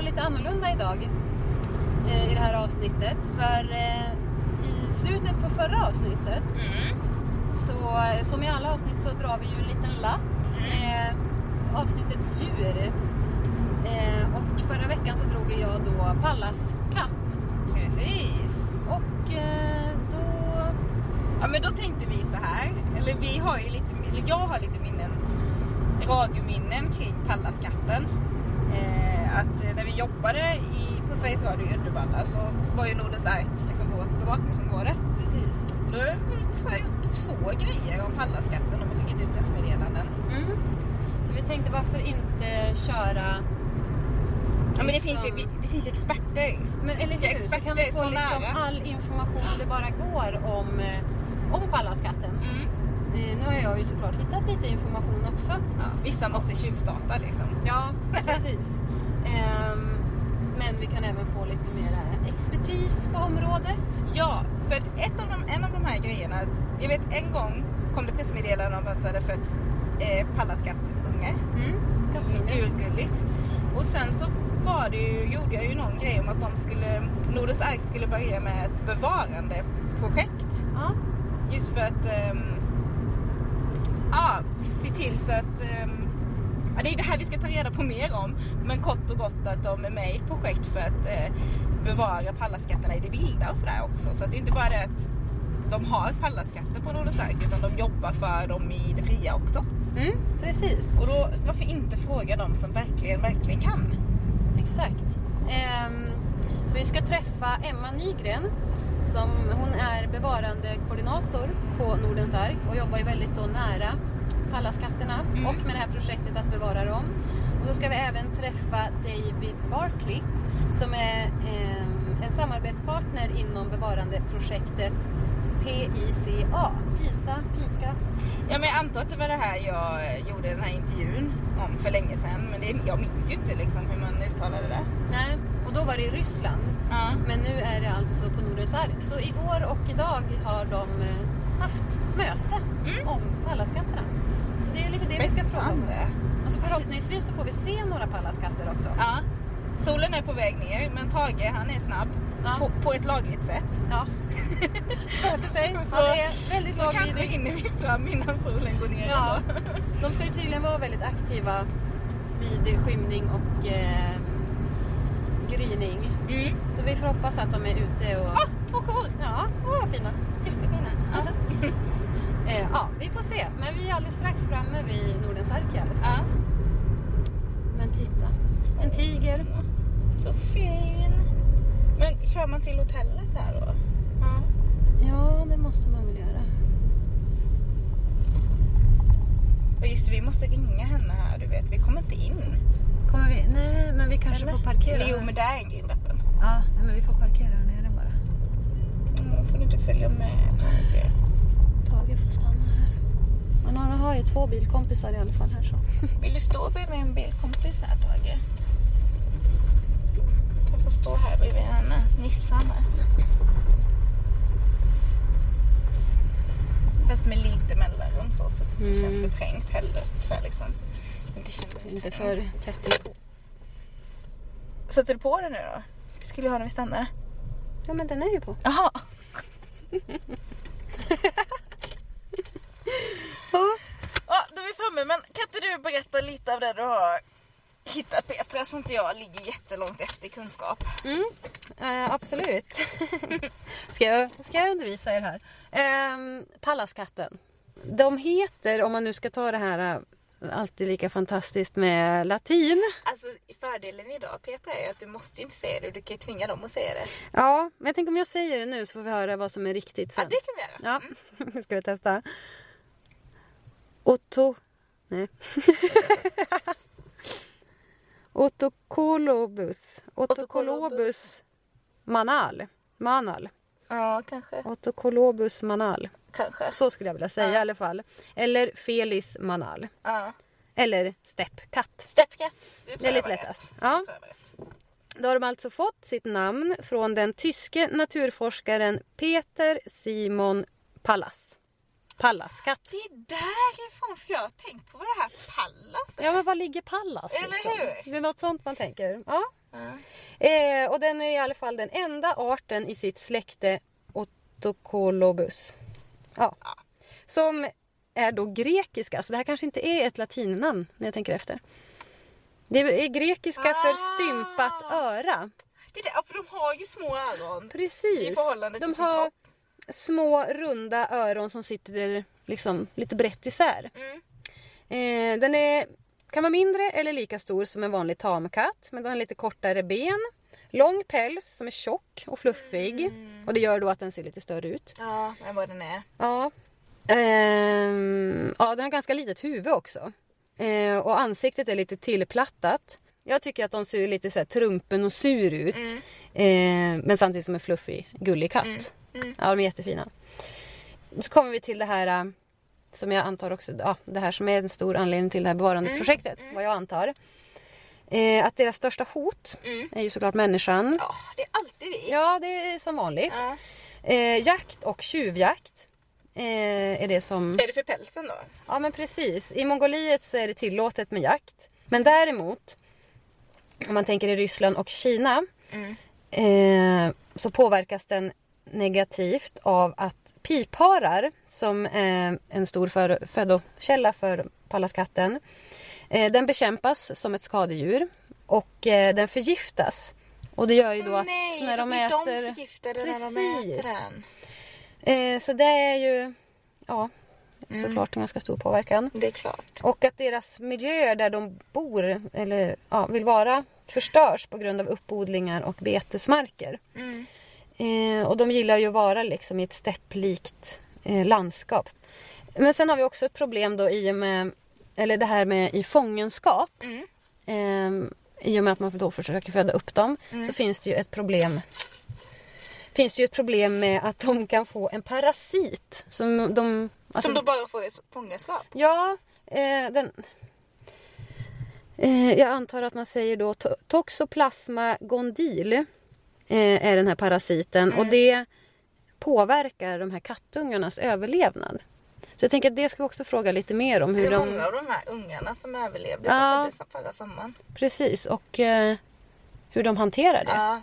gör lite annorlunda idag eh, i det här avsnittet. För eh, i slutet på förra avsnittet, Mm. så eh, som i alla avsnitt så drar vi ju en liten lapp med avsnittets djur. Eh, och förra veckan så drog jag då Pallas katt. Precis. Och då... Ja men då tänkte vi så här, eller vi har ju lite, eller jag har lite minnen, radiominnen kring Pallaskatten. Eh, att eh, när vi jobbade i, på Sveriges Radio i Uddevalla så var ju Nordens Ark liksom vårt bevakningsområde. Precis. Då tror jag gjort två grejer om Pallaskatten och skickat ut pressmeddelanden. Mm. Så vi tänkte varför inte köra... Ja men det liksom- finns ju det finns experter. Men eller hur, så kan vi få liksom all information det bara går om, eh, om Pallaskatten. Mm. Eh, nu har jag ju såklart hittat lite information också. Ja, vissa måste tjuvstarta liksom. Ja, precis. Ehm, men vi kan även få lite mer expertis på området. Ja, för att ett av de, en av de här grejerna, jag vet en gång kom det pressmeddelande om att det hade fötts eh, pallastkattungar. Mm. Urgulligt. Och sen så var det ju, gjorde jag ju någon grej om att de skulle, Nordens Ark skulle börja med ett bevarandeprojekt. Ja, Just för att ehm, ja, se till så att ehm, ja, det är det här vi ska ta reda på mer om. Men kort och gott att de är med i ett projekt för att eh, bevara pallaskatterna i det vilda och sådär också. Så att det är inte bara det att de har pallaskatter på Nordens Ark utan de jobbar för dem i det fria också. mm, precis. Och då, varför inte fråga dem som verkligen, verkligen kan? Exakt. Ehm, så vi ska träffa Emma Nygren. Som, hon är bevarandekoordinator på Nordens Ark och jobbar ju väldigt då nära Pallaskatterna Mm. och med det här projektet att bevara dem. Och så ska vi även träffa David Barkley som är ehm, en samarbetspartner inom bevarandeprojektet PICA. PISA, PIKA. Ja men jag antar att det var det här jag eh, gjorde den här intervjun om för länge sedan. Men det, jag minns ju inte liksom hur man uttalade det. Nej, och då var det i Ryssland. Ja. Men nu är det alltså på Nordens Ark. Så igår och idag har de eh, haft möte Mm. om Pallaskatterna. Så det är lite det vi ska fråga om. Spännande. Och så förhoppningsvis så får vi se några Pallaskatter också. Ja. Solen är på väg ner men Tage han är snabb. Ja. På, på ett lagligt sätt. Ja. Sköter sig. Så- Han är väldigt Så kanske laglydig. hinner vi fram innan solen går ner. Ja. ändå. De ska ju tydligen vara väldigt aktiva vid skymning och eh, gryning. Mm. Så vi får hoppas att de är ute och... Ah, två kor! Ja, åh vad fina. Jättefina. Ja. Eh, ja, vi får se. Men vi är alldeles strax framme vid Nordens Ark i alla fall. ja. Men titta, en tiger. Så fin. Men kör man till hotellet här då? Ja. Ja, det måste man väl göra. Och just vi måste ringa henne här du vet. Vi kommer inte in. Kommer vi? Nej, men vi kanske Eller? får parkera Eller jo men där är en grind öppen. Ja, nej, men vi får parkera här nere bara. Mm, får du inte följa med Tage? Tage får stanna här. Men han har ju två bilkompisar i alla fall här så. Vill du stå bredvid en bilkompis här Tage? Du får stå här bredvid henne, Nissan här. Fast med lite mellanrum så, så att det inte Mm. känns för trängt heller. Så här liksom. Inte känns Inte för tätt inpå. Sätter du på den nu då? Skulle jag ha när vi stannar? Ja, men den är ju på. Jaha. Ja, då är vi framme. Men kan inte du berätta lite av det du har hittat Petra så inte jag ligger jättelångt efter i kunskap? Mm, eh, absolut. ska, jag, ska jag undervisa er här? Ehm, Pallaskatten. De heter, om man nu ska ta det här eh, alltid lika fantastiskt med latin. Alltså fördelen idag Petra är att du måste inte säga det. Du kan ju tvinga dem att säga det. Ja, men jag tänker om jag säger det nu så får vi höra vad som är riktigt sen. Ja, det kan vi göra. Ja, nu ska vi testa. Otto... Nej. Otokolobus. Otokolobus manal. Manal. Ja, kanske. Otokolobus manal. Kanske. Så skulle jag vilja säga Ja. i alla fall. Eller Felis manal. Ja. Eller steppkatt. Steppkatt. Det är lite lättast. Ja. Då har de alltså fått sitt namn från den tyske naturforskaren Peter Simon Pallas. Pallaskatt. Det är därifrån för jag har tänkt på vad det här Pallas är. Ja men var ligger Pallas? Eller liksom? hur? Det är något sånt man tänker. Ja. Ja. Eh, och den är i alla fall den enda arten i sitt släkte Otocolobus. Ja. Som är då grekiska, så det här kanske inte är ett latinnamn när jag tänker efter. Det är grekiska för Ah. stympat öra. Det är det, ja, för de har ju små öron. Precis. I förhållande till De sin har kropp. små runda öron som sitter liksom lite brett isär. Mm. Eh, den är, kan vara mindre eller lika stor som en vanlig tamkatt men den har lite kortare ben. Lång päls som är tjock och fluffig. Mm. Och det gör då att den ser lite större ut. Ja, än vad den är. Ja. Ehm, ja, den har ganska litet huvud också. Eh, och ansiktet är lite tillplattat. Jag tycker att de ser lite så här trumpen och sur ut. Mm. Eh, men samtidigt som en fluffig, gullig katt. Mm. Mm. Ja, de är jättefina. Så kommer vi till det här äh, som jag antar också, ja, det här som är en stor anledning till det här bevarandeprojektet, vad jag antar. Eh, att deras största hot Mm. är ju såklart människan. Ja, det är alltid vi. Ja, det är som vanligt. Ja. Eh, jakt och tjuvjakt eh, är det som... Är det för pälsen då? Ja, men precis. I Mongoliet så är det tillåtet med jakt. Men däremot, om man tänker i Ryssland och Kina, Mm. eh, så påverkas den negativt av att pipharar, som är en stor för, födokälla för pallaskatten, eh, den bekämpas som ett skadedjur och eh, den förgiftas. Och det gör ju då att Nej, när de äter... de förgiftade när de Precis. äter den. Eh, så det är ju ja, Mm. såklart en ganska stor påverkan. Det är klart. Och att deras miljöer där de bor eller ja, vill vara förstörs på grund av uppodlingar och betesmarker. Mm. Eh, och de gillar ju att vara liksom i ett stepplikt eh, landskap. Men sen har vi också ett problem då i och med, eller det här med i fångenskap. Mm. Eh, I och med att man då försöker föda upp dem Mm. så finns det ju ett problem Finns det ju ett problem med att de kan få en parasit som de... alltså- Som då bara får i fångenskap. Ja, eh, den... Eh, jag antar att man säger då to- Toxoplasma gondil eh, är den här parasiten och det påverkar de här kattungarnas överlevnad. Så jag tänker att det ska vi också fråga lite mer om hur är många de... av de här ungarna som överlevde Ja. som föddes förra sommaren. Precis, och eh, hur de hanterar det. Ja.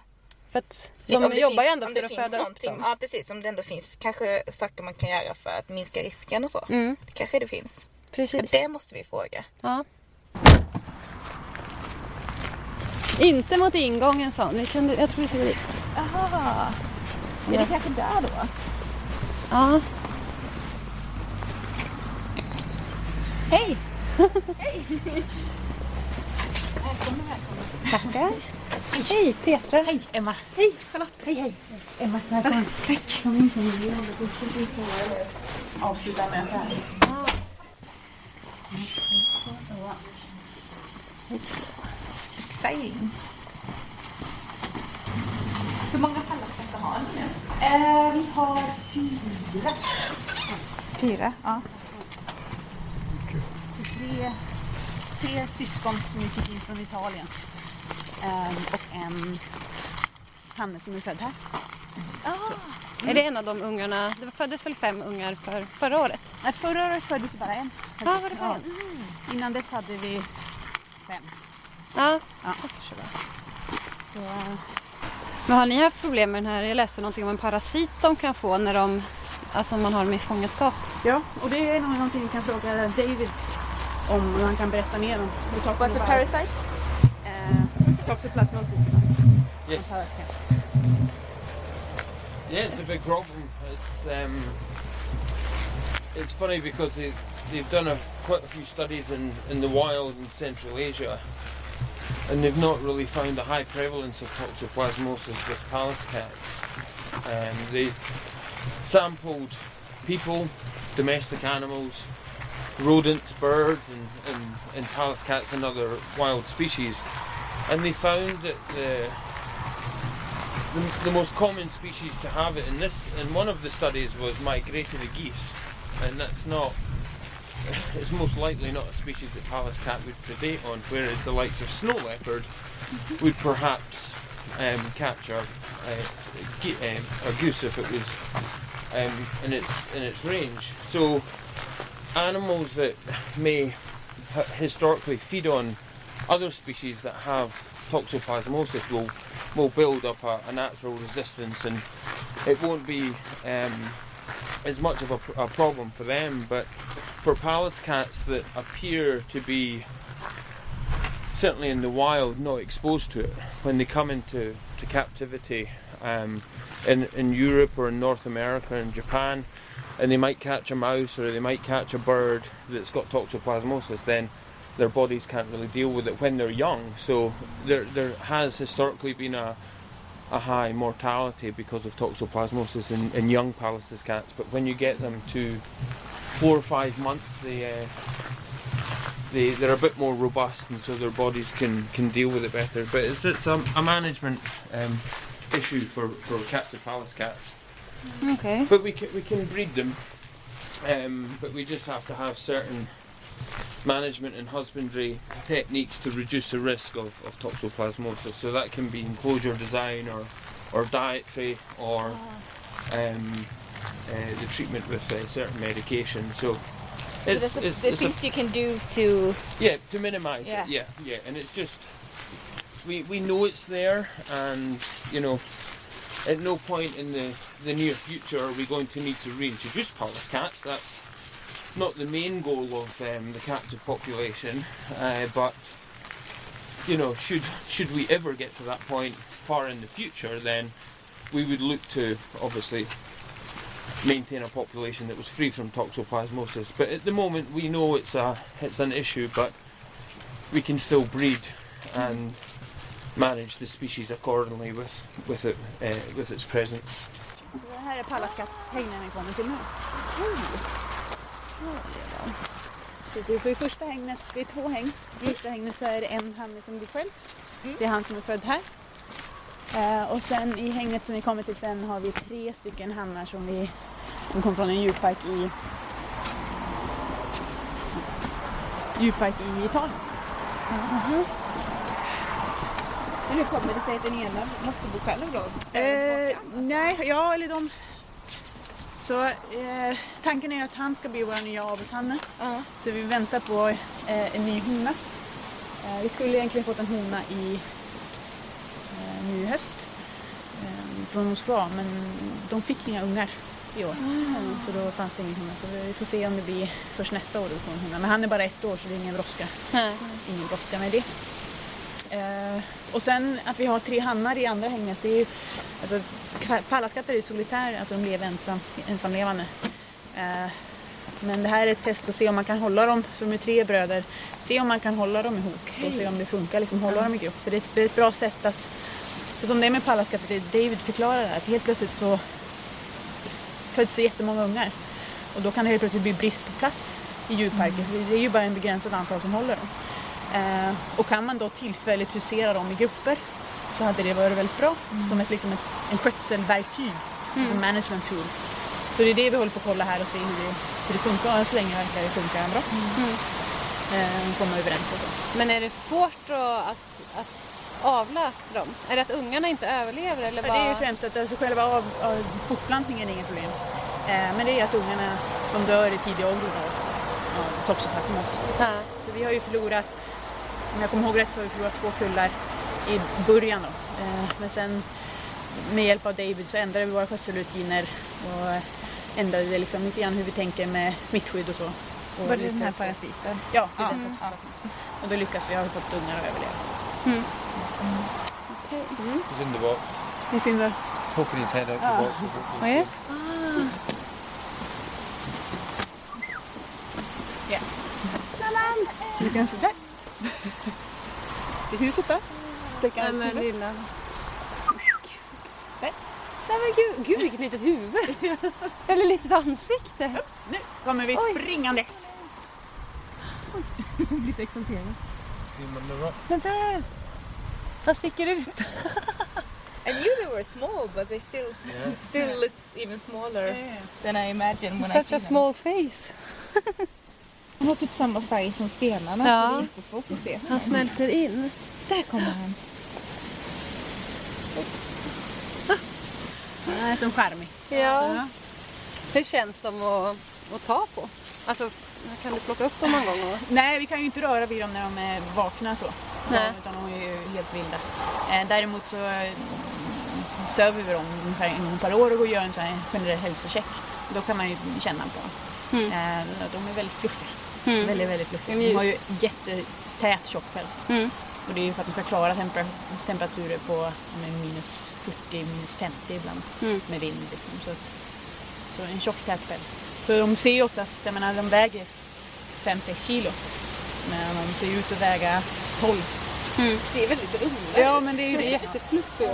För att Om de det jobbar ju ändå om för att föda upp dem. Ja precis, om det ändå finns kanske saker man kan göra för att minska risken och så. Mm, Det kanske det finns. precis. Det måste vi fråga. Ja. Inte mot ingången sa. Vi kunde, jag tror vi ska gå dit. Jaha. Är det kanske där då? Ja. Hej! Välkommen, välkommen. Tackar. Hej Petra. Hej Emma. Hej Charlotte. Hej hej. Emma, välkommen. Tack. Avsluta med det här. Exciting. Hur många pallaskatter har ni nu? Eh, vi har fyra. Fyra, ja. Tre, tre syskon som vi fick in från Italien. Ehm, och en hanne som är född här. Är det en av de ungarna? Det föddes väl fem ungar för förra året? Nej, förra året föddes bara en. Ja, var det bara en? Innan dess hade vi fem. Ja. Ja. Så kanske det var. Så, eh, Men har ni haft problem med den här? Jag läste någonting om en parasit de kan få när de, alltså om man har dem i fångenskap. ja, och det är nog någonting vi kan fråga David om. Och han kan berätta mer om. Vi tar What the parasites? Eh, toxoplasmosis. Yes. Parascats. Yeah, it's a big problem. It's um, it's funny because it, they've done a, quite a few studies in, in the wild in Central Asia, and they've not really found a high prevalence of toxoplasmosis with Pallas cats. Um, they sampled people, domestic animals, rodents, birds, and, and, and Pallas cats and other wild species, and they found that the the, the most common species to have it in this in one of the studies was migratory geese, and that's not. It's most likely not a species that Pallas cat would predate on, whereas the likes of snow leopard would perhaps um, capture uh, um, a goose if it was um, in its in its range. So animals that may historically feed on other species that have toxoplasmosis will will build up a, a natural resistance and it won't be um, as much of a, a problem for them. But for Pallas cats that appear to be certainly in the wild not exposed to it when they come into to captivity um, in, in Europe or in North America and Japan and they might catch a mouse or they might catch a bird that's got toxoplasmosis then their bodies can't really deal with it when they're young. So there there has historically been a a high mortality because of toxoplasmosis in, in young Pallas cats. But when you get them to four or five months, they uh, they they're a bit more robust, and so their bodies can can deal with it better. But it's it's a, a management um, issue for for captive Pallas cats. Okay. But we can we can breed them, um, but we just have to have certain management and husbandry techniques to reduce the risk of, of toxoplasmosis. So that can be enclosure design or or dietary or um, uh, the treatment with uh, certain medication. So it's, a- it's, the it's a things you can do to yeah, to minimise Yeah. it. Yeah, yeah, and it's just we we know it's there, and you know, at no point in the the near future are we going to need to reintroduce Pallas cats. That's not the main goal of um, the captive population, uh, but you know, should should we ever get to that point far in the future, then we would look to obviously maintain a population that was free from toxoplasmosis. But at the moment, we know it's a it's an issue, but we can still breed and manage the species accordingly with with it uh, with its presence. Så det här är pallasskattshägnen vi kommer till nu. Precis, så i första hägnet, det är två hägn. I första hägnet så är det en hanne som blir själv. Det är han som är född här. Eh, och sen i hägnet som vi kommer till sen har vi tre stycken hannar som vi som kom från en djurpark i djurpark i Italien. Men hur kommer det sig att den ena måste bo själv då? Eh, nej, ja eller de... Så eh, tanken är att han ska bli vår nya avelshanne. Ja. Så vi väntar på eh, en ny hona. Eh, vi skulle egentligen fått en hona i eh, nu i höst eh, från Moskva men de fick inga ungar i år. Ah. Så då fanns det ingen hona. Så vi får se om det blir först nästa år vi får en hona. Men han är bara ett år så det är ingen brådska. Ingen brådska med det. Eh, och sen att vi har tre hannar i andra hägnet. Det är ju, alltså, Pallaskatter är ju solitärer, alltså de lever ensam, ensamlevande. Eh, men det här är ett test att se om man kan hålla dem, de är tre bröder, se om man kan hålla dem ihop och se om det funkar, liksom hålla dem i grupp. För det är ett, det är ett bra sätt att, för som det är med pallaskatter, det David förklarar det här, att helt plötsligt så föds det jättemånga ungar. Och då kan det helt plötsligt bli brist på plats i djurparker, för det är ju bara en begränsad antal som håller dem. Eh, och kan man då tillfälligt husera dem i grupper så hade det varit väldigt bra som ett, liksom ett, en skötselverktyg, en management tool. Så det är det vi håller på att kolla här och se hur det, hur det funkar. Än så länge verkar det funka bra. Eh, komma överens och så. Men är det svårt att, att, att avla dem? Är det att ungarna inte överlever eller Ja, det är ju främst att alltså, själva av, av fortplantningen är inget problem. Eh, men det är att ungarna de dör i tidig ålder av, av toxoplasmos. Så vi har ju förlorat, om jag kommer ihåg rätt så har vi förlorat två kullar i början då. Eh, men sen med hjälp av David så ändrade vi våra skötselrutiner och ändrade liksom lite grann hur vi tänker med smittskydd och så. Och Var det den här parasiten? Ja, det är Ja. Mm. Och då lyckas vi, har vi fått ungar att överleva. The box, Det är synd poking his head out the Ah. Vad är det? Du kan där. Det är huset där. Sticka ut men huvudet. lilla... Nej. Nej men gud, gud vilket litet huvud. Eller litet ansikte. Nu kommer vi Oj. springandes. Lite exalterad. See. Men där! Han sticker ut. I knew they were small, but they still Yeah. still look even smaller than I imagined when I Such see a them. small face. Han har typ samma färg som stenarna, Ja. så det är jättesvårt att se. Han smälter in. Där kommer han. Han är som charmig. Ja. Hur känns de att, att ta på? Alltså, kan du plocka upp dem någon gång? Och... Nej, vi kan ju inte röra vid dem när de är vakna så. Nej. Utan de är ju helt vilda. Eh, däremot så eh, söver vi dem ungefär en gång per år och gör en sån här generell hälsocheck. Då kan man ju känna på dem. Mm. Eh, de är väldigt fluffiga. Mm. Väldigt, väldigt fluffiga. De har ju jättetät tjock päls. Mm. Och det är ju för att de ska klara tempera- temperaturer på minus 40, minus 50 ibland Mm. med vind. Liksom. Så, att, så en tjock tät päls. Så de ser ju oftast, jag menar de väger 5-6 kilo. Men de ser ut att väga 12. Mm. Ser väldigt runda Ja men det är ju Det är jättefluffiga.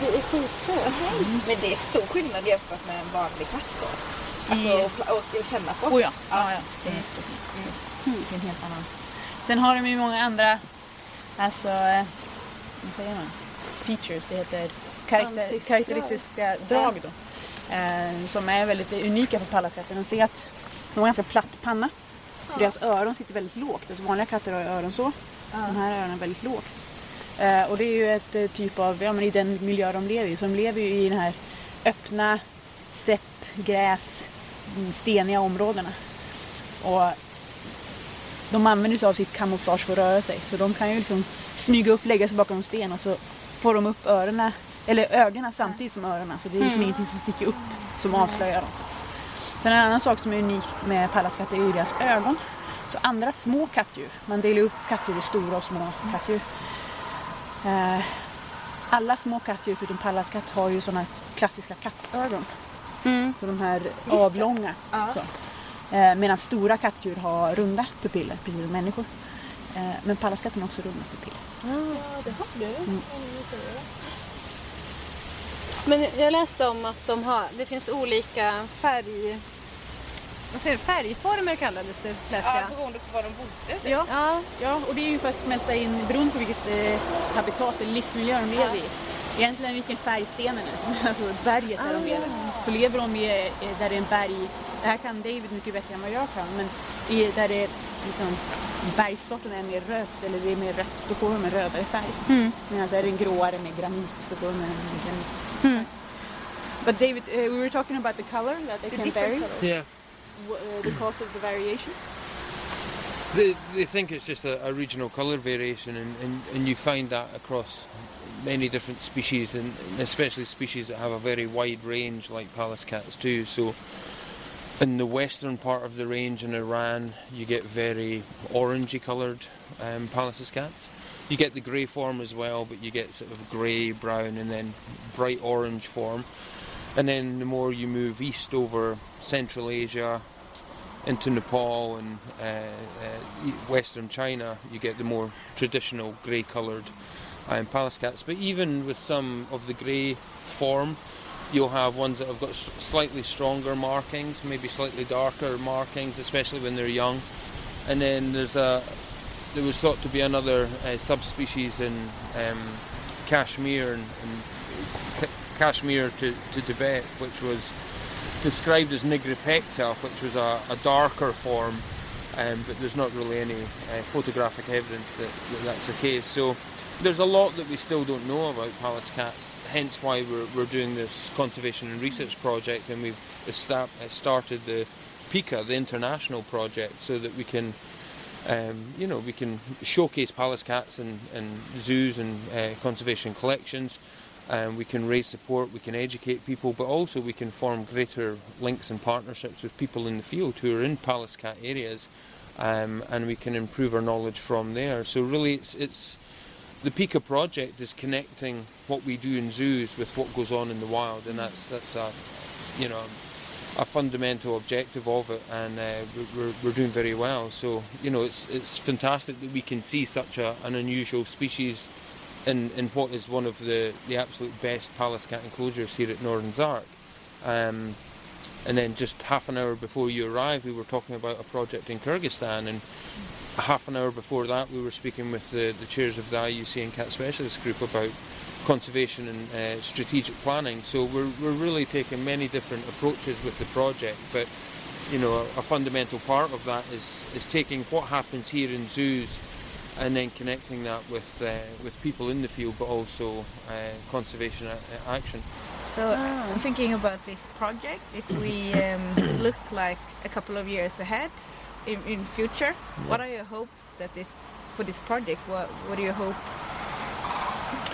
Det är skitsöt. Men det är stor skillnad jämfört med en vanlig katt då. Alltså I- att pla- att känna på. Oh ja, ja, ja. det är stort. Mm. Det är en helt annan. Sen har de ju många andra, alltså, eh, vad säger man? Features, det heter karaktär, karaktäristiska drag då. Eh, som är väldigt unika för pallaskatter. De ser att de har ganska platt panna. Deras öron sitter väldigt lågt. Alltså vanliga katter har ju öron så. De här öronen är väldigt lågt. Eh, och det är ju ett eh, typ av, ja men i den miljö de lever i. Så de lever ju i den här öppna stepp, gräs, mm, steniga områdena. Och de använder sig av sitt kamouflage för att röra sig. Så de kan ju liksom smyga upp, lägga sig bakom en sten och så får de upp öronen, eller ögonen samtidigt som öronen. Så det är liksom ingenting som sticker upp som avslöjar dem. Sen en annan sak som är unikt med pallatskatter är ju deras ögon. Så andra små kattdjur, man delar upp kattdjur i stora och små kattdjur. Eh, alla små kattdjur förutom pallatskatt har ju sådana klassiska kattögon. Mm. Så de här avlånga. Så. Eh, Medan stora kattdjur har runda pupiller, precis som människor. Eh, men pallatskatten har också runda pupiller. Men jag läste om att de har, det finns olika färg... Vad säger du? Färgformer kallades det, läste Ja, jag. beroende på var de bodde. Ja, Ja. ja, och det är ju för att smälta in beroende på vilket eh, habitat eller livsmiljö de lever i. Egentligen vilken färg stenen är, alltså berget där de lever. Så lever de i, där det är en berg, det här kan David mycket bättre än vad jag kan, men i, där det är liksom, bergssorten är mer rött eller det är mer rött, då får de en rödare färg. Mm. Medan är den gråare med granit, då får de en granit. Mm. But David, uh, we were talking about the color that they The can different vary, colors. Yeah. w- uh, the cause of the variation. They, they think it's just a, a regional colour variation, and, and, and you find that across many different species, and especially species that have a very wide range, like palace cats too. So, in the western part of the range in Iran, you get very orangey coloured um, cats. You get the grey form as well, but you get sort of grey, brown, and then bright orange form. And then the more you move east over Central Asia, into Nepal and uh, uh, Western China, you get the more traditional grey-coloured um, palace cats. But even with some of the grey form, you'll have ones that have got slightly stronger markings, maybe slightly darker markings, especially when they're young. And then there's a there was thought to be another uh, subspecies in um, Kashmir and, and Kashmir to, to Tibet, which was described as nigripecta, which was a, a darker form, um, but there's not really any uh, photographic evidence that, that that's the case. So there's a lot that we still don't know about palace cats, hence why we're, we're doing this conservation and research project and we've uh, started the PICA, the international project, so that we can um, you know, we can showcase palace cats in, in zoos and uh, conservation collections. Um, we can raise support, we can educate people, but also we can form greater links and partnerships with people in the field who are in palace cat areas, um, and we can improve our knowledge from there. So really, it's it's the Pika project is connecting what we do in zoos with what goes on in the wild, and that's that's a you know a fundamental objective of it, and uh, we're, we're doing very well. So you know, it's it's fantastic that we can see such a, an unusual species in, in what is one of the, the absolute best Pallas cat enclosures here at Northern Zark. Um, and then just half an hour before you arrived, we were talking about a project in Kyrgyzstan, and half an hour before that, we were speaking with the, the chairs of the IUCN Cat Specialist Group about conservation and uh, strategic planning. So we're, we're really taking many different approaches with the project, but you know, a, a fundamental part of that is, is taking what happens here in zoos and then connecting that with uh, with people in the field, but also uh, conservation a- action. So I'm thinking about this project. If we um, look like a couple of years ahead in, in future, what are your hopes that this for this project? What what do you hope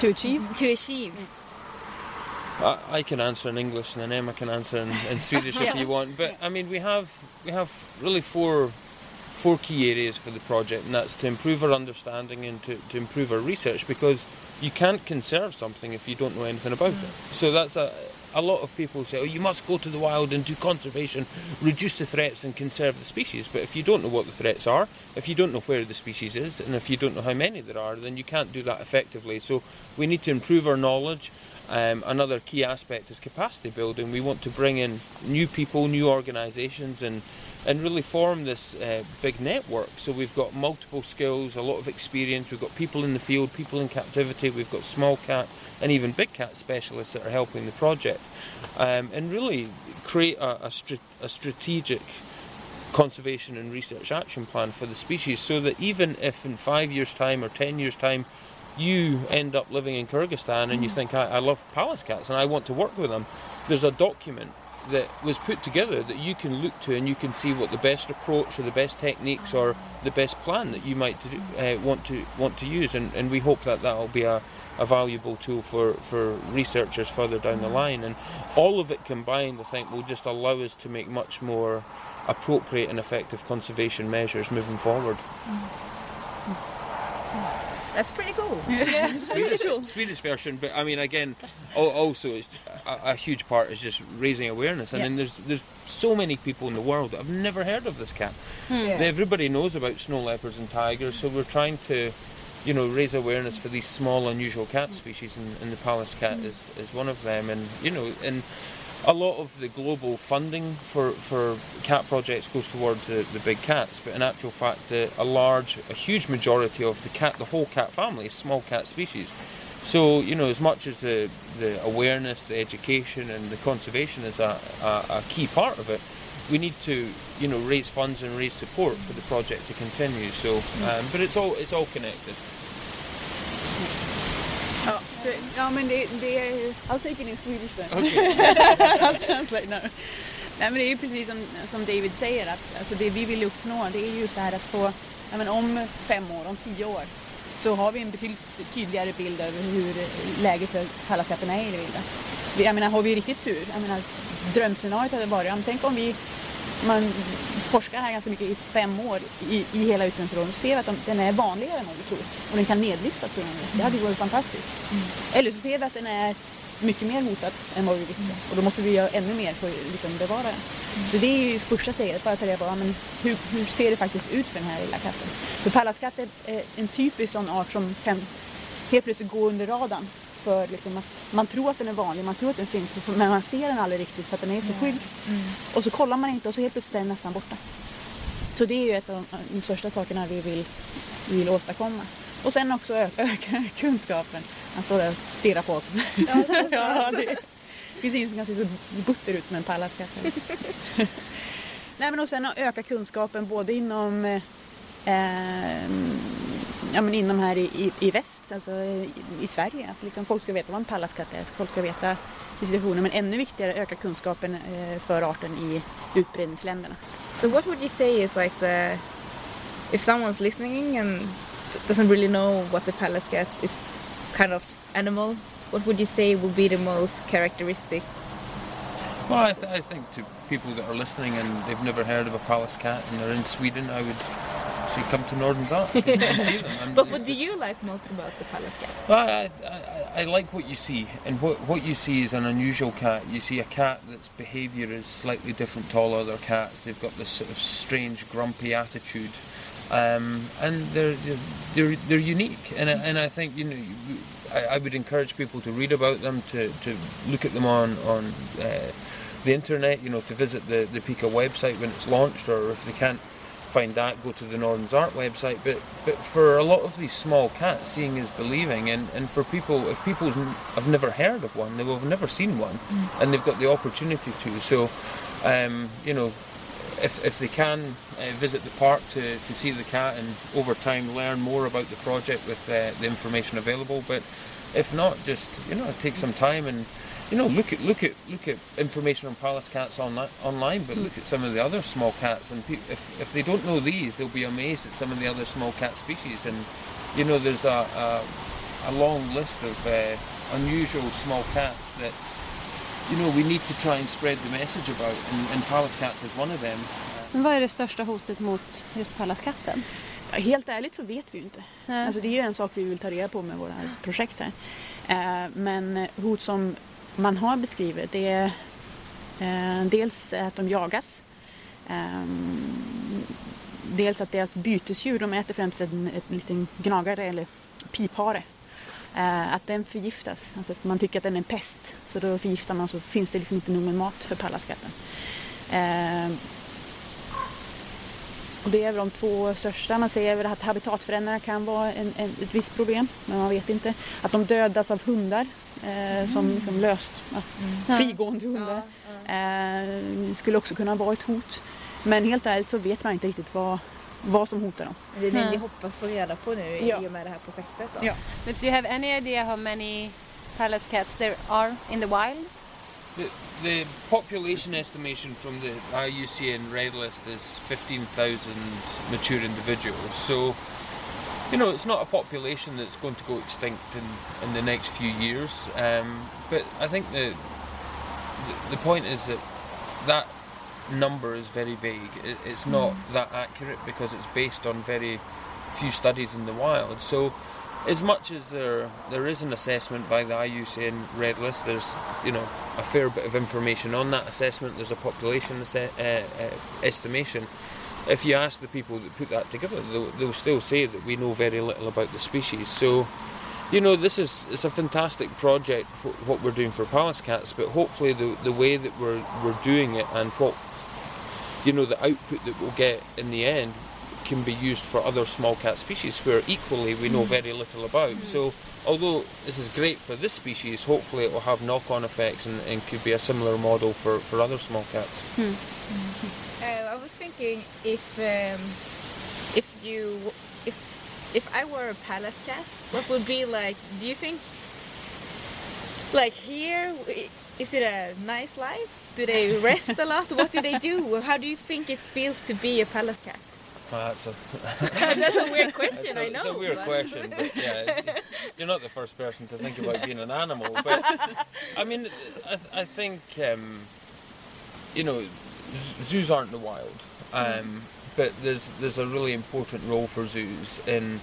To achieve. to achieve? I, I can answer in English, and then Emma can answer in, in Swedish if you want. But I mean, we have we have really four four key areas for the project, and that's to improve our understanding and to, to improve our research because you can't conserve something if you don't know anything about mm. it. So that's a a lot of people say, oh, you must go to the wild and do conservation, reduce the threats and conserve the species. But if you don't know what the threats are, if you don't know where the species is, and if you don't know how many there are, then you can't do that effectively. So we need to improve our knowledge. Um, another key aspect is capacity building. We want to bring in new people, new organisations, and and really form this uh, big network. So we've got multiple skills, a lot of experience. We've got people in the field, people in captivity. We've got small cat and even big cat specialists that are helping the project, um, and really create a, a, a strategic conservation and research action plan for the species so that even if in five years' time or ten years' time you end up living in Kyrgyzstan and you think, I, I love palace cats and I want to work with them, there's a document that was put together that you can look to and you can see what the best approach or the best techniques or the best plan that you might do, uh, want to want to use. And, and we hope that that will be a, a valuable tool for, for researchers further down the line. And all of it combined I think will just allow us to make much more appropriate and effective conservation measures moving forward. That's pretty cool. Yeah, Swedish, Swedish version, but I mean, again, also it's a, a huge part is just raising awareness. I Yeah. mean, there's there's so many people in the world that have never heard of this cat. Hmm. Yeah. Everybody knows about snow leopards and tigers, so we're trying to, you know, raise awareness for these small, unusual cat hmm. species, and, and the palace cat hmm. is, is one of them. And you know, and a lot of the global funding for, for cat projects goes towards the, the big cats, but in actual fact, the, a large, a huge majority of the cat, the whole cat family, is small cat species. So you know, as much as the, the awareness, the education, and the conservation is a, a, a key part of it, we need to you know raise funds and raise support for the project to continue. So, um, but it's all it's all connected. Ja, men det, det är... I'll take it in Swedish then. Okay. I'll translate now. Nej men det är ju precis som, som David säger att alltså det vi vill uppnå det är ju så här att få, ja, men om fem år, om tio år så har vi en betydligt tydligare bild över hur läget för pallasskatten är i det vilda. Vi- Jag menar har vi riktigt tur, jag menar drömscenariot hade varit, tänk om vi man forskar här ganska mycket i fem år i, i hela utgångsområdet och ser att de, den är vanligare än vad vi tror. Och den kan nedlistas på av det. Hade ju varit fantastiskt. Eller så ser vi att den är mycket mer hotad än vad vi visste. Och då måste vi göra ännu mer för att liksom bevara den. Så det är ju första steget, bara att ta reda på men hur, hur ser det faktiskt ut för den här lilla katten. För pallasskatt är en typisk sån art som kan helt plötsligt gå under radarn. För liksom att man tror att den är vanlig, man tror att den finns, men man ser den aldrig riktigt för att den är så skygg. Och så kollar man inte och så helt plötsligt är den nästan borta. Så det är ju ett av de, största sakerna vi vill, vill åstadkomma. Och sen också ö- öka kunskapen. Han står där och stirrar på oss. Ja, det finns ingen som kan se så butter ut som en pallasskatt. Nej men och sen att öka kunskapen både inom eh, ja, men inom här i, i, i väst, alltså i, i Sverige. Att liksom folk ska veta vad en pallasskatt är, så folk ska veta situationen men ännu viktigare öka kunskapen eh, för arten i utbredningsländerna. So what would you say is like the if someone's listening and doesn't really know what the Pallas cat is kind of animal, what would you say would be the most characteristic? Well, I, th- I think to people that are listening and they've never heard of a Pallas cat and they're in Sweden, I would see, come to Northern's Ark and, and see them. But what do you like most about the palace cat? Well, I, I, I like what you see, and what what you see is an unusual cat. You see a cat that's behaviour is slightly different to all other cats. They've got this sort of strange, grumpy attitude, um, and they're they're they're, they're unique. And I, and I think you know. I, I would encourage people to read about them, to, to look at them on on uh, the internet. You know, to visit the the Pika website when it's launched, or if they can't find that, go to the Northern's Art website. But but for a lot of these small cats, seeing is believing, and, and for people, if people have never heard of one, they will have never seen one, and they've got the opportunity to. So, um, you know, if, if they can uh, visit the park to, to see the cat and over time learn more about the project with uh, the information available. But if not, just you know, take some time and you know look at look at look at information on palace cats online. Online, but look at some of the other small cats, and pe- if if they don't know these, they'll be amazed at some of the other small cat species. And you know, there's a a, a long list of uh, unusual small cats that you know we need to try and spread the message about, and, and palace cats is one of them. Men vad är det största hotet mot just pallaskatten? Ja, Helt ärligt så vet vi ju inte. Nej. Alltså det är ju en sak vi vill ta reda på med våra projekt här. Eh, Men hot som man har beskrivit det är eh, dels att de jagas. Eh, Dels att deras bytesdjur, de äter främst en, en liten gnagare eller piphare. Eh, Att den förgiftas, alltså att man tycker att den är en pest. Så då förgiftar man så finns det liksom inte nog med mat för pallaskatten. Eh, och det är väl de två största. Man säger väl att habitatförändringar kan vara en, en, ett visst problem, men man vet inte. Att de dödas av hundar, eh, som liksom löst, ja, frigående hundar, eh, skulle också kunna vara ett hot. Men helt ärligt så vet man inte riktigt vad, vad som hotar dem. Det är det ni hoppas få reda på nu Ja. i och med det här projektet då? Ja. But do you have any idea how many palace cats there are in the wild? The, the population estimation from the IUCN Red List is 15,000 mature individuals. So, you know, it's not a population that's going to go extinct in, in the next few years. Um, but I think the, the the point is that that number is very vague. It, it's not that accurate because it's based on very few studies in the wild. So, as much as there there is an assessment by the IUCN Red List, there's you know a fair bit of information on that assessment. There's a population uh, uh, estimation. If you ask the people that put that together, they'll, they'll still say that we know very little about the species. So, you know, this is it's a fantastic project what we're doing for palace cats, but hopefully the the way that we're we're doing it and what you know the output that we'll get in the end can be used for other small cat species where equally we know mm. very little about. Mm. So although this is great for this species, hopefully it will have knock-on effects and, and could be a similar model for, for other small cats. Hmm. Mm-hmm. Uh, I was thinking if um, if you if if I were a palace cat, what would be like? Do you think like here is it a nice life? Do they rest a lot? What do they do? How do you think it feels to be a palace cat? Ah, that's a, That's a weird that's question, a, I it's know. a weird but- question, but yeah, you're not the first person to think about being an animal. But I mean, I, I think um, you know, z- zoos aren't the wild, um, but there's there's a really important role for zoos in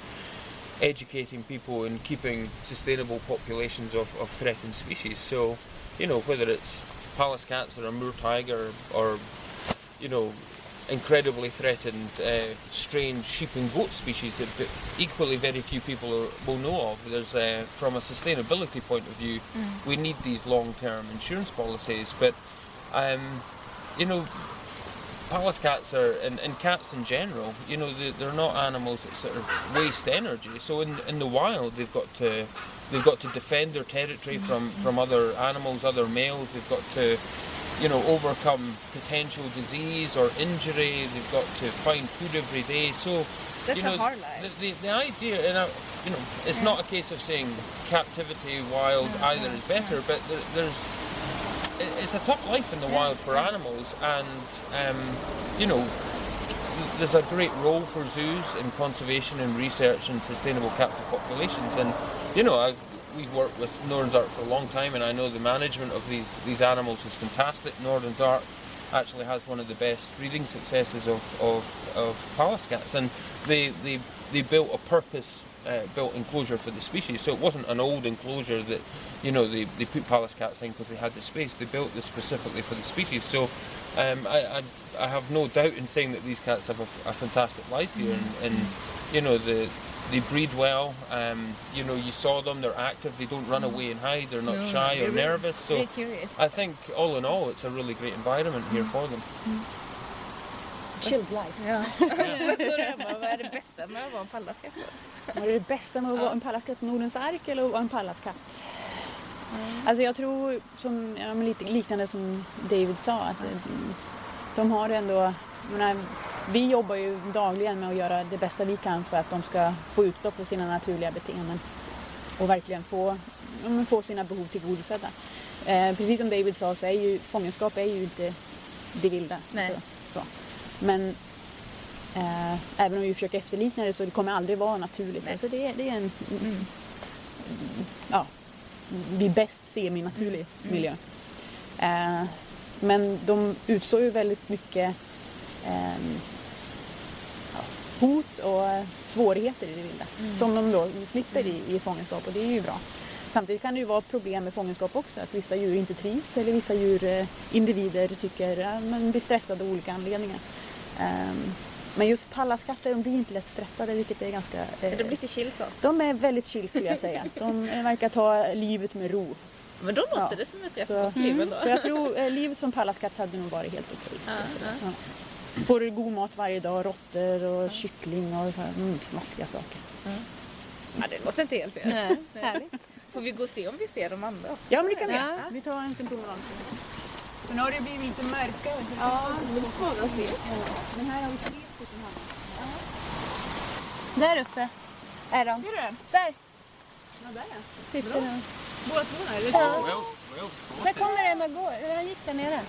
educating people and keeping sustainable populations of, of threatened species. So, you know, whether it's palace cats or a moor tiger or, you know, incredibly threatened uh, strange sheep and goat species that that equally very few people are, will know of. There's, uh, from a sustainability point of view, we need these long-term insurance policies, but, um, you know, palace cats are and, and cats in general you know they, they're not animals that sort of waste energy. So in, in the wild they've got to they've got to defend their territory from mm-hmm. from other animals other males. They've got to you know overcome potential disease or injury. They've got to find food every day. So That's you a know, hard life. the, the, the idea and I, you know it's not a case of saying captivity wild either is better but there, there's it's a tough life in the wild for animals, and um, you know, there's a great role for zoos in conservation and research and sustainable captive populations. And you know, I've, we've worked with Northern's Ark for a long time, and I know the management of these these animals is fantastic. Northern's Ark actually has one of the best breeding successes of, of, of Pallas cats, and they, they, they built a purpose uh, built enclosure for the species. So it wasn't an old enclosure that, you know, they, they put palace cats in because they had the space. They built this specifically for the species. So um, I, I, I have no doubt in saying that these cats have a, a fantastic life here, and, and you know the they breed well. Um, you know, you saw them; they're active. They don't run away and hide. They're not No, shy they're or really- nervous. So. I think all in all, it's a really great environment here for them. Chilled life. Ja. Vad är det bästa med att vara en pallaskatt? Vad är det bästa med att vara en pallaskatt Nordens ark eller att vara en pallaskatt? Alltså jag tror, som, ja, lite liknande som David sa, att eh, de har ändå... Menar, vi jobbar ju dagligen med att göra det bästa vi kan för att de ska få utlopp för sina naturliga beteenden och verkligen få, få sina behov tillgodosedda. Eh, precis som David sa så är ju fångenskap är ju inte det vilda. Nej. Så, så. Men eh, även om vi försöker efterlikna det så det kommer aldrig vara naturligt. Alltså det, det är en, Mm. ja, vi bäst semi-naturlig miljö. Eh, men de utstår ju väldigt mycket ja, hot och eh, svårigheter i det vilda som de då slipper i, i fångenskap och det är ju bra. Samtidigt kan det ju vara problem med fångenskap också, att vissa djur inte trivs eller vissa djur, eh, individer tycker, ja, men blir stressade av olika anledningar. Ehm, men just pallaskatter, de blir inte lätt stressade vilket är ganska... eh, Det blir lite chill så. de är väldigt chill skulle jag säga. De eh, verkar ta livet med ro. Men då låter Ja. det som ett gott liv ändå. så jag tror eh, livet som pallaskatt hade nog varit helt okej. Ja, ja. Ja. Får du god mat varje dag, råttor och kyckling och så här, mm, smaskiga saker. Ja, det låter inte helt fel. Nej, härligt. Får vi gå och se om vi ser de andra också? Ja men det kan vi Ja. Vi tar en liten promenad. Så nu har det blivit lite mörkare. Så Ja, lite svårare att se. Men här har vi tre stycken hannar. Där uppe är de. Ser du den? Där Ja, där ja. sitter de. Båda två där. well Där kommer Emma gå. Eller han gick där nere.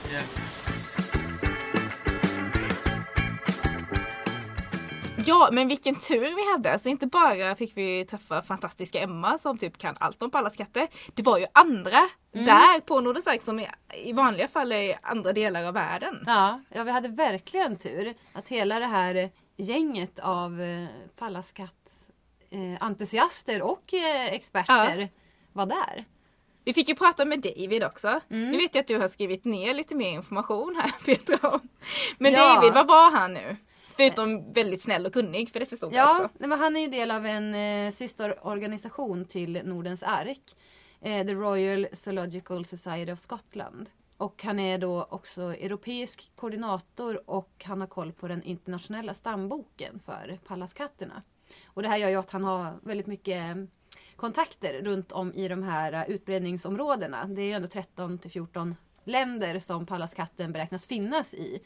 Ja, men vilken tur vi hade. Alltså inte bara fick vi träffa fantastiska Emma som typ kan allt om pallaskatter. Det var ju andra där på Nordens Ark som i, i vanliga fall är i andra delar av världen. Ja, ja, vi hade verkligen tur att hela det här gänget av eh, Pallaskatt entusiaster och eh, experter var där. Vi fick ju prata med David också. Nu vet jag att du har skrivit ner lite mer information här Petra. Men Ja. David, vad var han nu? Förutom väldigt snäll och kunnig, för det förstod jag Ja, också. nej, men han är ju del av en eh, systerorganisation till Nordens ark. Eh, The Royal Zoological Society of Scotland. Och han är då också europeisk koordinator och han har koll på den internationella stamboken för pallaskatterna. Och det här gör ju att han har väldigt mycket kontakter runt om i de här eh, utbredningsområdena. Det är ju ändå 13 till 14 länder som pallaskatten beräknas finnas i.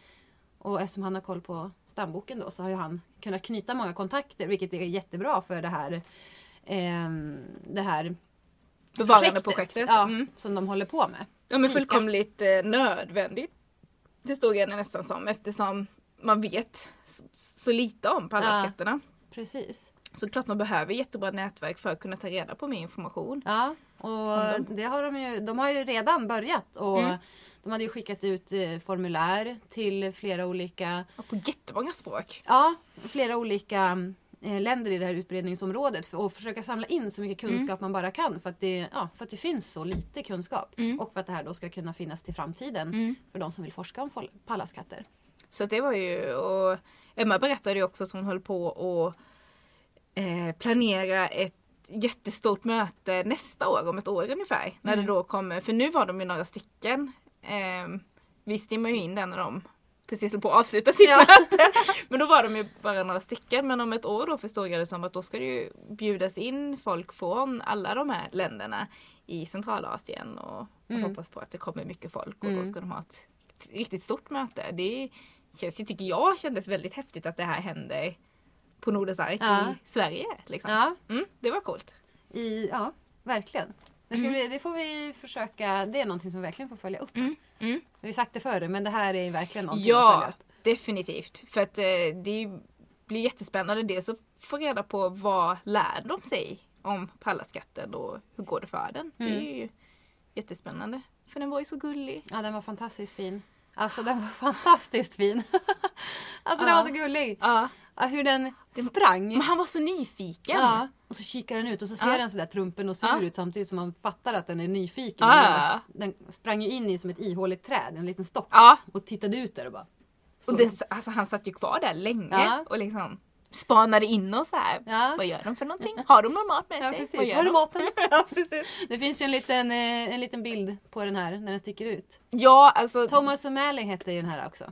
Och eftersom han har koll på stamboken då så har ju han kunnat knyta många kontakter vilket är jättebra för det här, ehm, det här Bevarande projektet. Ja, Mm. som de håller på med. Ja men fullkomligt eh, nödvändigt. Det stod jag nästan som eftersom man vet så, lite om pallaskatterna. Precis. Så klart man behöver jättebra nätverk för att kunna ta reda på mer information. Ja, och det har de ju, de har ju redan börjat och Mm. De hade ju skickat ut eh, formulär till flera olika Och på jättemånga språk. Ja, flera olika eh, länder i det här utbredningsområdet för att försöka samla in så mycket kunskap man bara kan för att, det, ja, för att det finns så lite kunskap. Mm. Och för att det här då ska kunna finnas till framtiden Mm. för de som vill forska om pallaskatter. Så det var ju, och Emma berättade ju också att hon höll på att eh, planera ett jättestort möte nästa år, om ett år ungefär. När det då kommer, för nu var de ju några stycken. Eh, vi stimmar ju in den när de precis höll på att avsluta sitt Ja. möte. Men då var de ju bara några stycken. Men om ett år då förstår jag det som att då ska det ju bjudas in folk från alla de här länderna i Centralasien. Och Mm. hoppas på att det kommer mycket folk och Mm. då ska de ha ett riktigt stort möte. Det känns ju, tycker jag, kändes väldigt häftigt att det här händer på Nordens Ark Ja. i Sverige. Liksom. Ja, Mm, det var coolt. i, ja verkligen. Det, ska Mm. bli, det får vi försöka, det är någonting som vi verkligen får följa upp. Mm. Mm. Vi har sagt det förr men det här är verkligen någonting att följa Ja, upp. definitivt. För att eh, det blir jättespännande dels att få reda på vad lär de sig om pallaskatten och hur går det för den. Det är ju jättespännande. För den var ju så gullig. Ja, den var fantastiskt fin. Alltså den var fantastiskt fin. alltså den Ja. var så gullig. Ja. Hur den sprang. Men han var så nyfiken. Ja. Och så kikar den ut och så ser Ja. den sådär trumpen och sur Ja. ut samtidigt som man fattar att den är nyfiken. Ja, Den, sprang ju in i som ett ihåligt träd, en liten stock. Ja. Och tittade ut där och bara... Så. Och det, alltså, han satt ju kvar där länge Ja. och liksom spanade in och så här. Ja. Vad gör de för någonting? Har de någon mat med Ja, sig? precis. Vad gör är de? maten? ja, precis. Det finns ju en liten, eh, en liten bild på den här när den sticker ut. Ja, alltså. Thomas O'Malley heter ju den här också.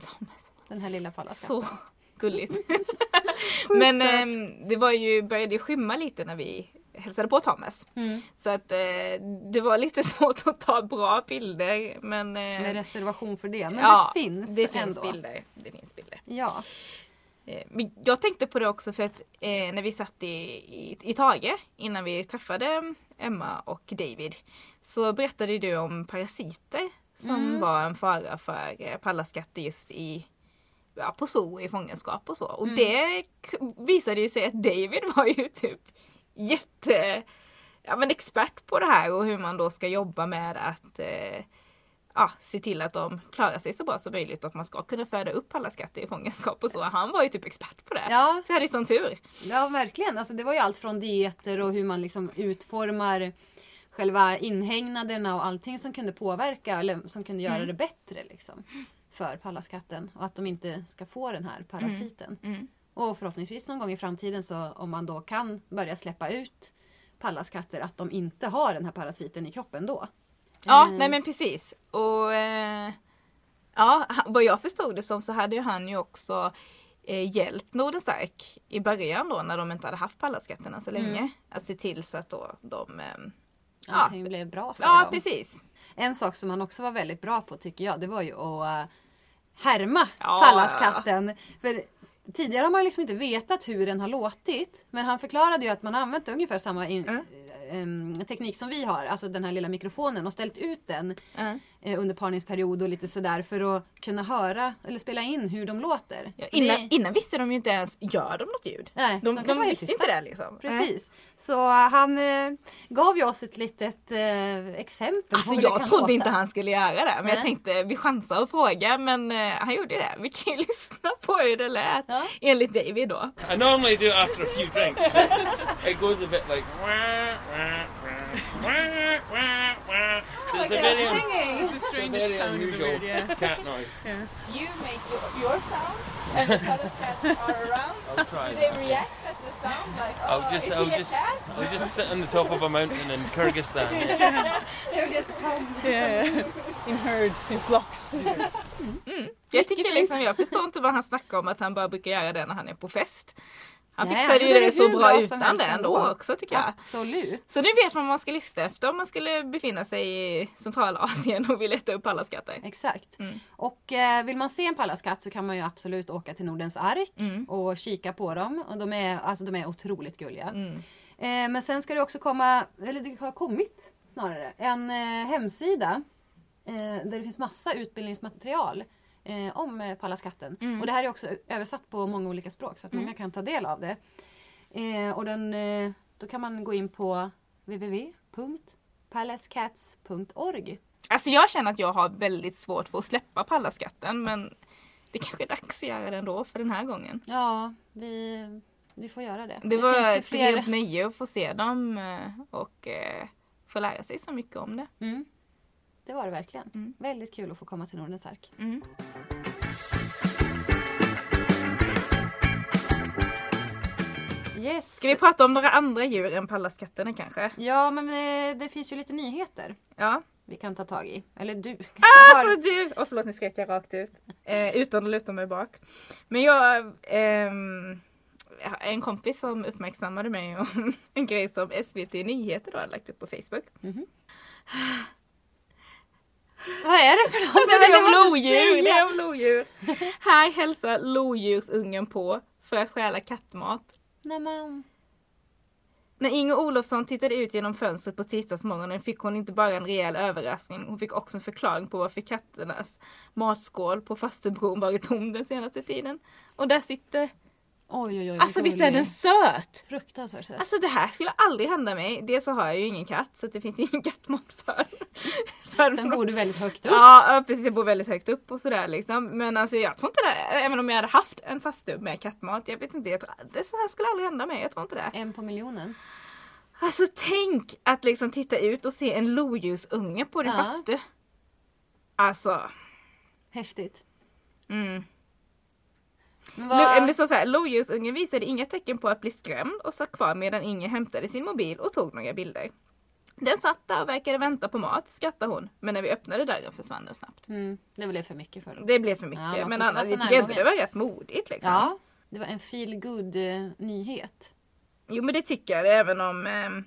Den här lilla pallaskatten. Så gulligt. Men ehm, det var ju, började ju skymma lite när vi hälsade på Thomas. Mm. Så att eh, det var lite svårt att ta bra bilder. Men, eh, Med reservation för det. Men ja, det finns det finns ändå. bilder. Det finns bilder. Ja. Eh, men jag tänkte på det också för att eh, när vi satt i, i, i Tage innan vi träffade Emma och David så berättade du om parasiter som Mm. var en fara för eh, pallaskatter just i ja, på zoo i fångenskap och så. Och Mm. det visade ju sig att David var ju typ jätte ja, men expert på det här och hur man då ska jobba med att eh, ja, se till att de klarar sig så bra som möjligt och att man ska kunna föda upp alla skatter i fångenskap och så. Han var ju typ expert på det. Ja, Så jag hade sån tur. ja, verkligen. Alltså, det var ju allt från dieter och hur man liksom utformar själva inhägnaderna och allting som kunde påverka eller som kunde göra Mm. det bättre liksom, för pallaskatten. Och att de inte ska få den här parasiten. Mm. Och förhoppningsvis någon gång i framtiden så om man då kan börja släppa ut pallaskatter att de inte har den här parasiten i kroppen då. Ja, Eh, nej men precis. Och eh, ja, vad jag förstod det som så hade ju han ju också eh, hjälpt Nordens Ark i början då när de inte hade haft pallaskatterna så länge. Mm. Att se till så att då de... Eh, Allting blev bra för ja, dem. precis. En sak som han också var väldigt bra på tycker jag, det var ju att uh, härma Ja, pallaskatten. För tidigare har man liksom inte vetat hur den har låtit. Men han förklarade ju att man använt ungefär samma in, Mm. Em, teknik som vi har, alltså den här lilla mikrofonen och ställt ut den eh, under parningsperiod och lite sådär för att kunna höra eller spela in hur de låter. Ja, innan, det- innan visste de ju inte ens, gör de något ljud? Nej, De, de, helt visste inte det liksom. Precis. Så uh, han eh, gav ju oss ett litet eh, exempel Alltså på hur det jag kan trodde låta. inte han skulle göra det. Men Nej. jag tänkte vi chansar och fråga men eh, han gjorde det. Vi kan ju lyssna på hur det lät. Ja. Enligt David då. I normally do it after a few drinks. it goes a bit like it's a very, un- Singing. The it's a strangest very sound in the unusual world, yeah. cat noise. You make your, your sound and the other cats are around. I'll try. They that. react at the sound like oh, I'll just, is I'll he a just, cat? I'll just sit on the top of a mountain in Kyrgyzstan. yeah. Kom. Yeah. In herds, in flocks. Jag tyckte fint. liksom, jag förstår inte vad han snackar om att han bara brukar göra det när han är på fest. Han Nej, fixade ju det det så bra, utan det ändå också tycker jag. Absolut. Så nu vet man vad man ska lyssna efter om man skulle befinna sig i Centralasien och vill leta upp alla skatter. Exakt. Mm. Och eh, vill man se en pallaskatt så kan man ju absolut åka till Nordens ark Mm. och kika på dem. Och de är, alltså, de är otroligt gulliga. Mm. Eh, men sen ska det också komma, eller det har kommit snarare, en eh, hemsida eh, där det finns massa utbildningsmaterial eh, om eh, pallaskatten. Mm. Och det här är också översatt på många olika språk så att många kan ta del av det. Eh, och den, eh, då kan man gå in på www.palasscats.org. Alltså jag känner att jag har väldigt svårt för att släppa pallaskatten men det kanske är dags att göra det ändå för den här gången. Ja, vi, vi får göra det. Det, finns var ett fler- helt nöje att få se dem eh, och eh, få lära sig så mycket om det. Mm. Det var det verkligen. Mm. Väldigt kul att få komma till Nordens ark. Mm. Yes. Ska vi prata om några andra djur än pallaskatterna kanske? Ja, men eh, det finns ju lite nyheter Ja. vi kan ta tag i. Eller du. Alltså du! Åh förlåt nu skrek jag rakt ut. Eh, utan att luta mig bak. Men jag har en kompis som uppmärksammade mig om en grej som SVT Nyheter då hade lagt upp på Facebook. Vad är det för något? Det är om lodjur! säga. Det är om lodjur! Här hälsar lodjursungen på för att stjäla kattmat. Nej, men, När Inger Olofsson tittade ut genom fönstret på tisdagsmorgonen fick hon inte bara en rejäl överraskning, hon fick också en förklaring på varför katternas matskål på Falsterbron varit tom den senaste tiden. Och där sitter Oj, oj, oj. Alltså visst är den söt? Fruktansvärt söt. Alltså det här skulle aldrig hända mig. Dels så har jag ju ingen katt så det finns ju ingen kattmat för. för Sen bor du väldigt högt upp. Ja ja, precis, jag bor väldigt högt upp och sådär liksom. Men alltså jag tror inte det, även om jag hade haft en fastu med kattmat, jag vet inte, jag tror, det så här skulle aldrig hända mig, jag tror inte det. En på miljonen. Alltså tänk att liksom titta ut och se en lodjursunge på din Ja. fastu. Alltså. Häftigt. Mm. Men Det står så här, lodjursungen visade inga tecken på att bli skrämd och satt kvar medan Inge hämtade sin mobil och tog några bilder. Den satt där och verkade vänta på mat, skrattade hon. Men när vi öppnade dörren försvann den snabbt. Mm, det blev för mycket för dem. Det blev för mycket. Ja, men annars, jag tycker ändå det var rätt modigt liksom. Ja, det var en feel good eh, nyhet. Jo men det tycker jag även om ehm,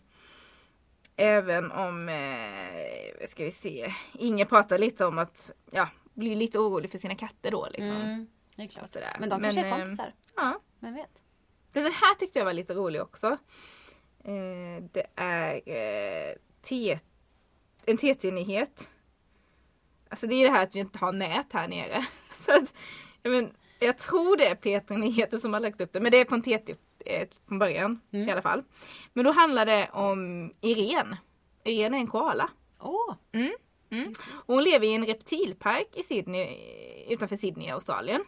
Även om, eh, ska vi se, Inge pratar lite om att, ja, blir lite orolig för sina katter då liksom. Mm, det är klart. Och sådär. Men de kanske är ehm, kompisar. Ja. Vem vet? Den här tyckte jag var lite rolig också. Eh, det är eh, en TT-nyhet. Alltså det är det här att vi inte har nät här nere. Så att, jag, men, jag tror det är Peter Nyheter som har lagt upp det, men det är från TT eh, från början Mm. i alla fall. Men då handlar det om Irene. Irene är en koala. Åh! Och hon lever i en reptilpark i Sydney, utanför Sydney i Australien.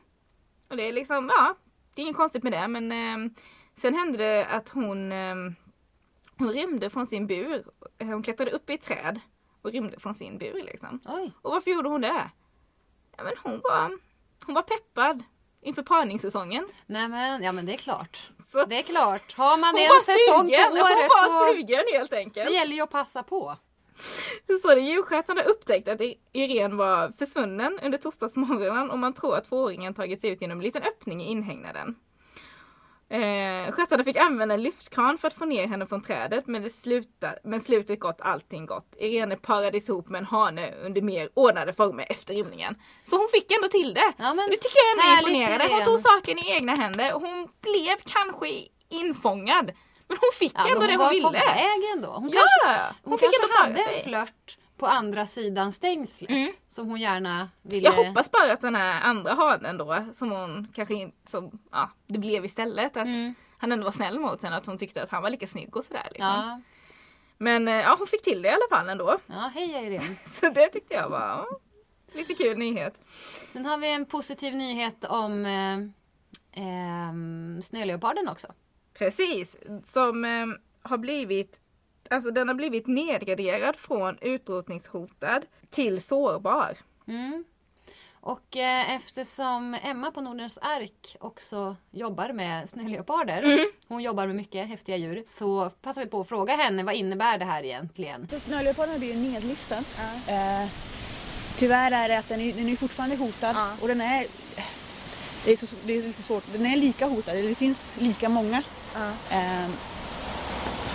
Och det är liksom, ja, det är inget konstigt med det men eh, sen hände det att hon, eh, hon rymde från sin bur. Hon klättrade upp i ett träd och rymde från sin bur liksom. Oj! Och varför gjorde hon det? Ja men hon var, hon var peppad inför parningssäsongen. Nej men, ja men det är klart. Så Det är klart. Har man hon en var säsong sugen, på hon året var då... sugen helt enkelt. Det gäller ju att passa på. Så står det djurskötarna har upptäckt att Irene var försvunnen under torsdagsmorgonen och man tror att tvååringen tagit sig ut genom en liten öppning i inhägnaden. Eh, skötarna fick använda en lyftkran för att få ner henne från trädet men, det slutade, men slutet gott, allting gott. Irene parades ihop med en hane under mer ordnade former efter rymningen. Så hon fick ändå till det. Ja, det tycker jag ändå är imponerande. Hon tog saken i egna händer och hon blev kanske infångad. Men hon fick Ja, ändå men det hon hon var ville. på väg ändå. Hon Ja, kanske, hon, hon fick kanske hade en flört på andra sidan stängslet. Mm. Som hon gärna ville... Jag hoppas bara att den här andra hanen då, som hon kanske in, som, ja, det blev istället, att Mm. han ändå var snäll mot henne, att hon tyckte att han var lika snygg och sådär. Liksom. Ja. Men eh, ja, hon fick till det i alla fall ändå. ja, hej Irene. Så det tyckte jag var ja, lite kul nyhet. Sen har vi en positiv nyhet om eh, eh, snöleoparden också. Precis, som eh, har blivit, alltså den har blivit nedgraderad från utrotningshotad till sårbar. Mm. Och eh, eftersom Emma på Nordens Ark också jobbar med snöleoparder, Mm. hon jobbar med mycket häftiga djur, så passar vi på att fråga henne vad innebär det här egentligen? Så snöleoparden blir ju nedlistad. Eh, tyvärr är det att den är, den är fortfarande hotad Ja. och den är, det är, så, det är lite svårt, den är lika hotad, eller det finns lika många. Eh,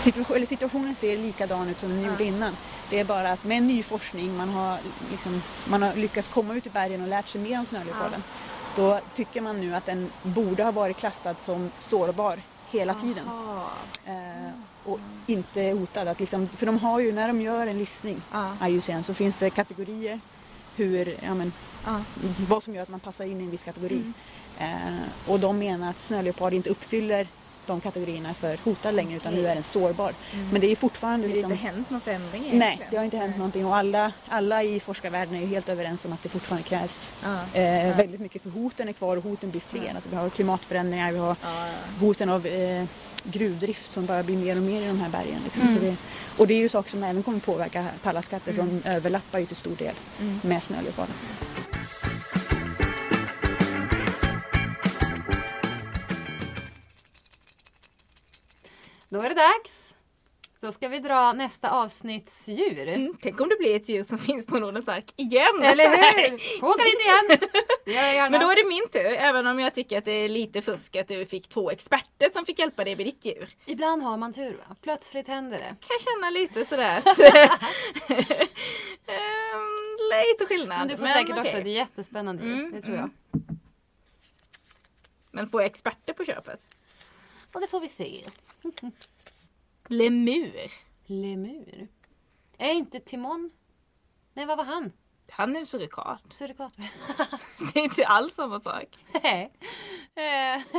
situation, eller situationen ser likadan ut som den gjorde innan. Det är bara att med ny forskning, man har, liksom, man har lyckats komma ut i bergen och lärt sig mer om snöleoparden. Då tycker man nu att den borde ha varit klassad som sårbar hela tiden. Eh, och inte hotad. Att liksom, för de har ju, när de gör en listning, Ja. IUCN, så finns det kategorier hur, ja, men, Ja. vad som gör att man passar in i en viss kategori. Mm. Eh, och de menar att snöleopard inte uppfyller de kategorierna för hotad längre utan nu är den sårbar. Men det är fortfarande Det har liksom, inte hänt någon förändring Nej, egentligen. det har inte hänt någonting och alla, alla i forskarvärlden är ju helt överens om att det fortfarande krävs Ja. eh, väldigt mycket för hoten är kvar och hoten blir fler. Alltså, vi har klimatförändringar, vi har Ja, ja. hoten av eh, gruvdrift som bara blir mer och mer i de här bergen. Liksom. Mm. Det, och det är ju saker som även kommer påverka pallaskatter för de överlappar ju till stor del Mm. med snöleoparden. Då är det dags! Då ska vi dra nästa avsnitts djur. Mm, tänk om det blir ett djur som finns på Nordens ark igen! Eller hur? Får åka dit igen! Det gör jag gärna. Men då är det min tur, även om jag tycker att det är lite fusk att du fick två experter som fick hjälpa dig med ditt djur. Ibland har man tur va? Plötsligt händer det. Kan jag känna lite sådär. Ehm, lite skillnad. Men du får säkert också okej. ett jättespännande djur. Mm, det tror jag. mm. Men få experter på köpet. Och det får vi se. Lemur. Lemur. Är inte Timon? Nej, vad var han? Han är surikat. Surikat? Det är inte alls samma sak. Nej. Eh,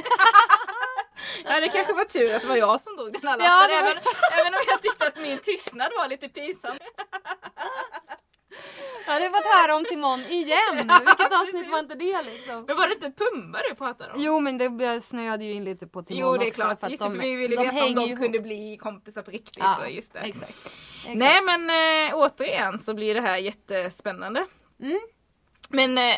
Ja det kanske var tur att det var jag som drog den här Ja, lappen. det var- även, även om jag tyckte att min tystnad var lite pinsam. Ja, det har fått höra om Timon igen. Vilket avsnitt var inte det liksom? Men var det inte Pumba du pratade om? Jo men det snöade ju in lite på Timon Jo det är också. klart, för just de, för vi ville de veta om de ju kunde ihop. bli kompisar på riktigt. Ja, just det. exakt. exakt. Nej men äh, återigen så blir det här jättespännande. Mm. Men äh,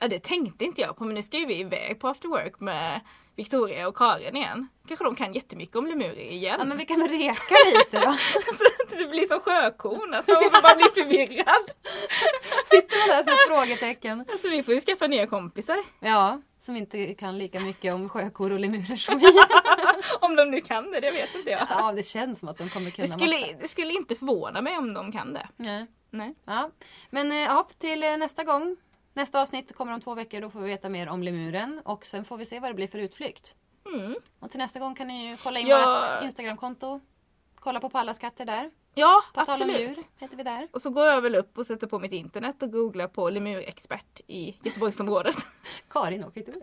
ja, det tänkte inte jag på men nu ska ju vi iväg på after work med Victoria och Karin igen. Kanske de kan jättemycket om lemurier igen. Ja men vi kan väl reka lite då. Det blir som sjökorn, att man bara blir förvirrad. Sitter man där som ett frågetecken. Alltså vi får ju skaffa nya kompisar. Ja, som inte kan lika mycket om sjökor och lemurer som vi. Om de nu kan det, det vet inte jag. Ja det känns som att de kommer Det kunna skulle, massa. det skulle inte förvåna mig om de kan det. Nej. Nej. Ja. Men eh, ja, till eh, nästa gång. Nästa avsnitt kommer om två veckor. Då får vi veta mer om lemuren. Och sen får vi se vad det blir för utflykt. Mm. Och till nästa gång kan ni ju kolla in Ja. vårt Instagramkonto. Kolla på Pallas katter där. Ja, På absolut. djur heter vi där. Och så går jag väl upp och sätter på mitt internet och googlar på lemurexpert i Göteborgsområdet. Karin och Victoria.